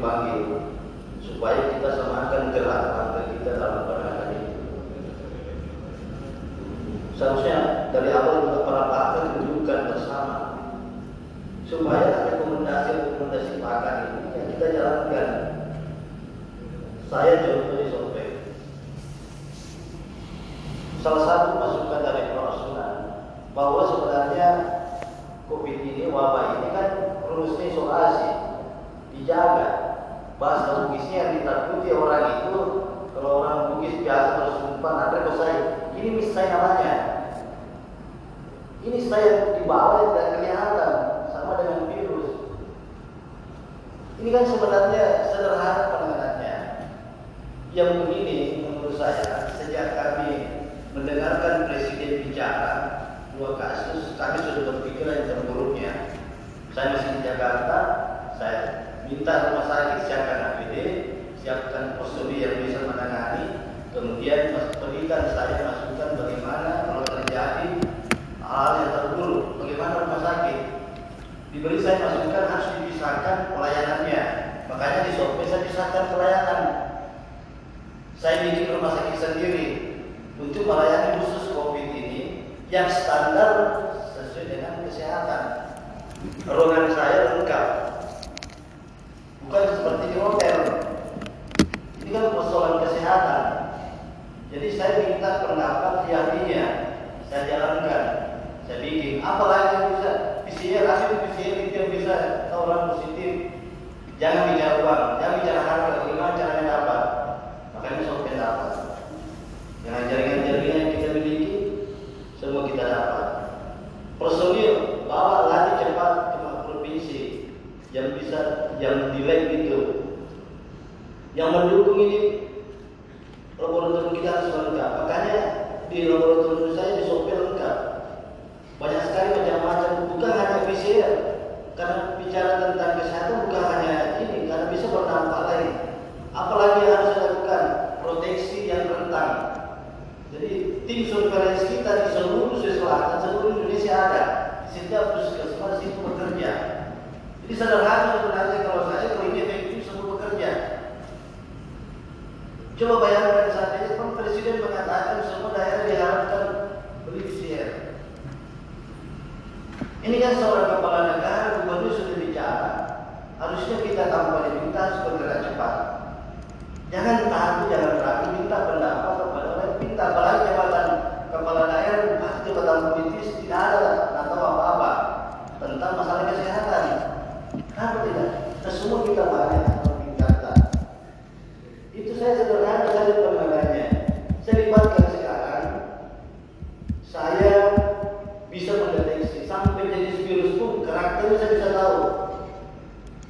dipanggil supaya kita samakan gerak partai kita dalam penanganan itu. Seharusnya dari awal juga para partai tunjukkan bersama supaya rekomendasi-rekomendasi pakar ini yang kita jalankan. Saya contohnya sampai salah satu masukan dari Rasulullah bahwa sebenarnya COVID ini wabah ini kan rumusnya isolasi dijaga bahasa Bugisnya ditakuti orang itu kalau orang Bugis biasa bersumpah nanti saya ini mis namanya. Ini saya di bawah dan kelihatan sama dengan virus. Ini kan sebenarnya sederhana penanganannya. Yang begini menurut saya sejak kami mendengarkan presiden bicara dua kasus kami sudah berpikiran yang terburuknya. Saya masih di Jakarta saya minta rumah sakit siapkan APD, siapkan postur yang bisa menangani, kemudian berikan saya masukan bagaimana kalau terjadi hal yang terburuk, bagaimana rumah sakit. Diberi saya masukan harus dipisahkan pelayanannya, makanya di Sope saya pisahkan pelayanan. Saya bikin rumah sakit sendiri untuk melayani khusus COVID ini yang standar sesuai dengan kesehatan. Ruangan saya lengkap, bukan seperti di hotel. Ini kan persoalan kesehatan. Jadi saya minta pendapat ahlinya, saya jalankan, saya bikin. Apalagi yang bisa PCR, hasil PCR itu yang bisa orang positif. Jangan bicara uang, jangan bicara harga, bagaimana caranya dapat. Makanya sampai dapat. Dengan jaringan-jaringan yang kita miliki, semua kita dapat. Personil bawa lagi cepat ke provinsi yang bisa yang delay itu yang mendukung ini laboratorium kita harus lengkap. Makanya di laboratorium saya di sopir lengkap. Banyak sekali macam-macam. Bukan hanya PCR karena bicara tentang kesehatan bukan hanya ini karena bisa berdampak lain. Apalagi yang harus dilakukan proteksi yang rentan. Jadi tim surveillance kita di seluruh Sulawesi Selatan seluruh Indonesia ada. Setiap puskesmas itu bekerja. Jadi sederhana sebenarnya kalau saya kalau ini efektif semua bekerja. Coba bayangkan saat ini kan Presiden mengatakan semua daerah diharapkan beli PCR. Ini kan seorang kepala negara, gubernur sudah bicara. Harusnya kita tanpa diminta bergerak cepat. Jangan takut, jangan ragu, minta pendapat kepada orang, minta apalagi jabatan kepala daerah, pasti jabatan politis tidak ada, atau apa-apa tentang masalah kesehatan. Kenapa tidak? Nah, semua kita banyak atau tingkatan. Itu saya sederhana saja penanganannya. Saya libatkan sekarang, saya bisa mendeteksi sampai jenis virus pun karakternya saya bisa tahu.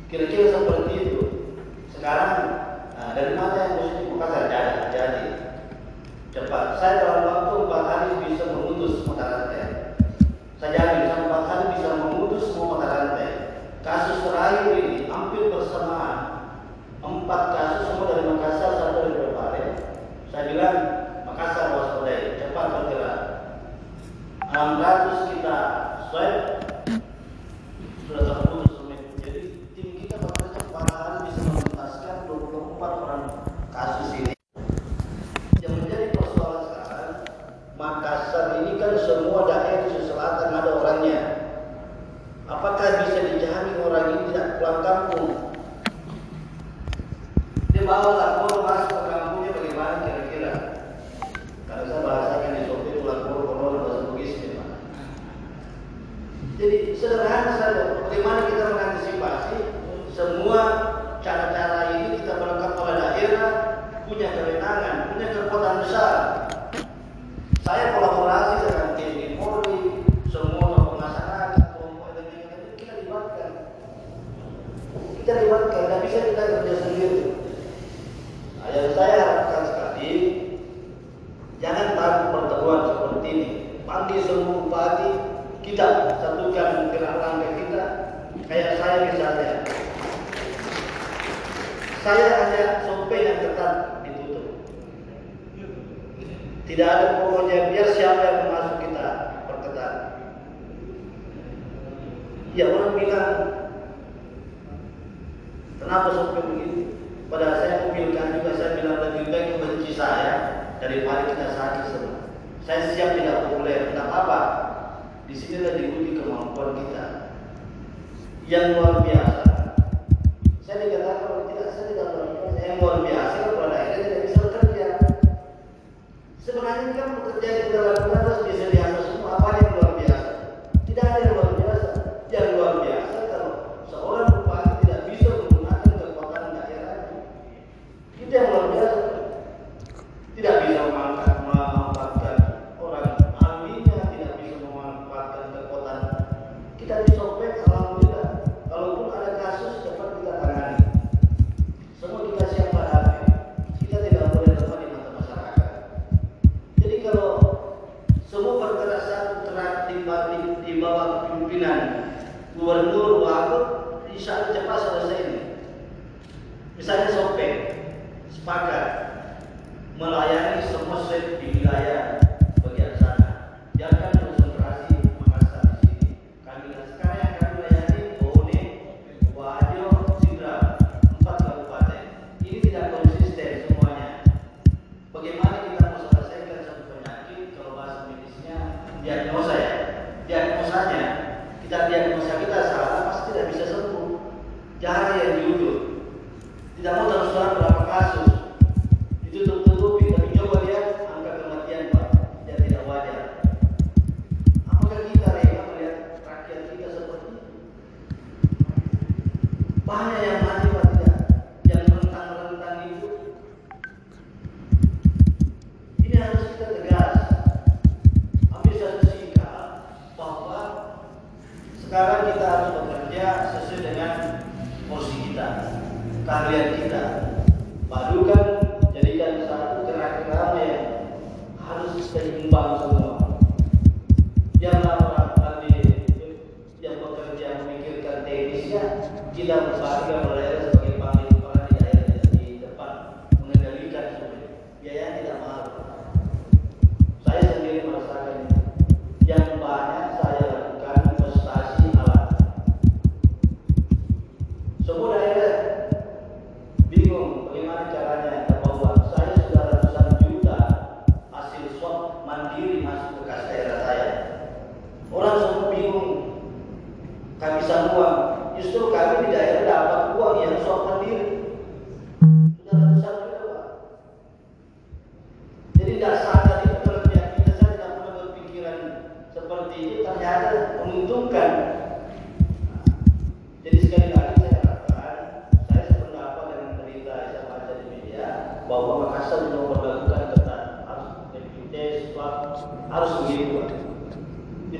Kira-kira seperti itu. Sekarang nah, dari mana yang positif Makassar jadi, jadi cepat. Saya dalam waktu empat hari bisa memutus mata rantai. Saya jamin dalam empat hari bisa memutus semua mata rantai. Kasus terakhir ini hampir bersamaan. Empat kasus semua dari Makassar, satu dari Brebare. Saya bilang Makassar waspadai, cepat bergerak. 600 kita swab sudah terputus Jadi tim kita empat hari bisa menuntaskan 24 orang kasus ini. Kita lewatkan, tidak bisa kita kerja sendiri. Nah, yang saya harapkan sekali, jangan tahu pertemuan seperti ini. Panti seluruh bupati, kita satukan gerak langkah kita. Kayak saya misalnya, saya hanya survei yang ketat ditutup. Tidak ada pokoknya biar siapa yang masuk kita perketat. Ya orang bilang Kenapa sampai begitu? Padahal saya memilkan juga saya bilang lebih baik membenci saya daripada kita ini semua. Saya siap tidak populer. Tidak apa? Di sini diuji kemampuan kita yang luar biasa. gubernur waktu insya Allah cepat selesai ini. Misalnya sopeng sepakat melayani semua set di wilayah Sekarang kita harus bekerja sesuai dengan posisi kita, karya kita. Padukan yang satu gerak-geraknya yang harus seimbang semua. Yang lama tadi yang bekerja memikirkan teknisnya, kita berbahagia melayani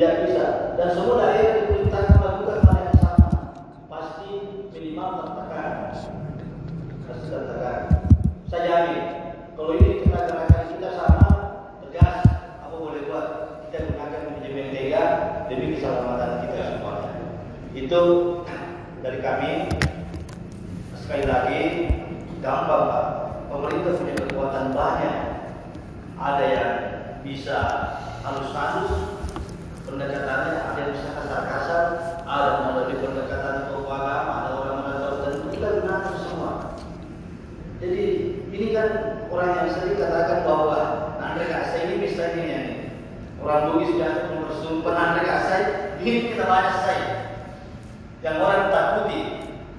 Tidak bisa. Dan semua daerah diperintahkan melakukan hal yang sama. Pasti minimal tertekan. Pasti tertekan. Saya jamin. Kalau ini kita gerakan kita sama, tegas, apa boleh buat? Kita gunakan manajemen tega demi keselamatan kita semuanya. Itu dari kami. Sekali lagi, gampang Pak. Pemerintah punya kekuatan banyak. Ada yang bisa halus tidak bersumpah. Pernah mereka saya diri kita banyak saya yang orang takuti.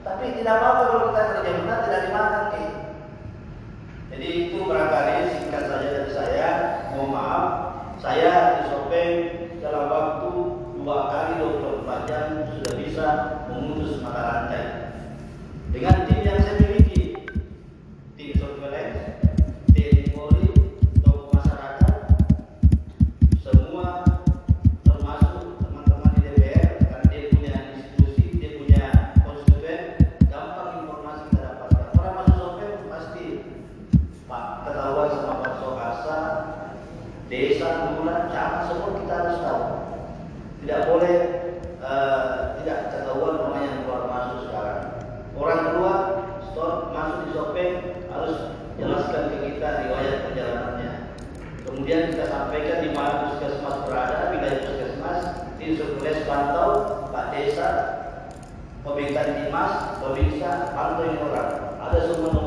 Tapi tidak apa-apa kalau kita kerja benar tidak dimakan nih jadi itu barangkali singkat saja dari saya. Mohon maaf. Saya disobeng dalam waktu dua kali 24 jam sudah bisa memutus mata rantai. Dengan uh, tidak ketahuan dengan yang keluar masuk sekarang. Orang tua stop masuk di shopping harus jelaskan ke kita riwayat perjalanannya. Kemudian kita sampaikan di mana puskesmas berada, wilayah puskesmas, tim surveillance pantau, pak desa, pemerintah dimas, pemeriksa, pantau orang. Ada semua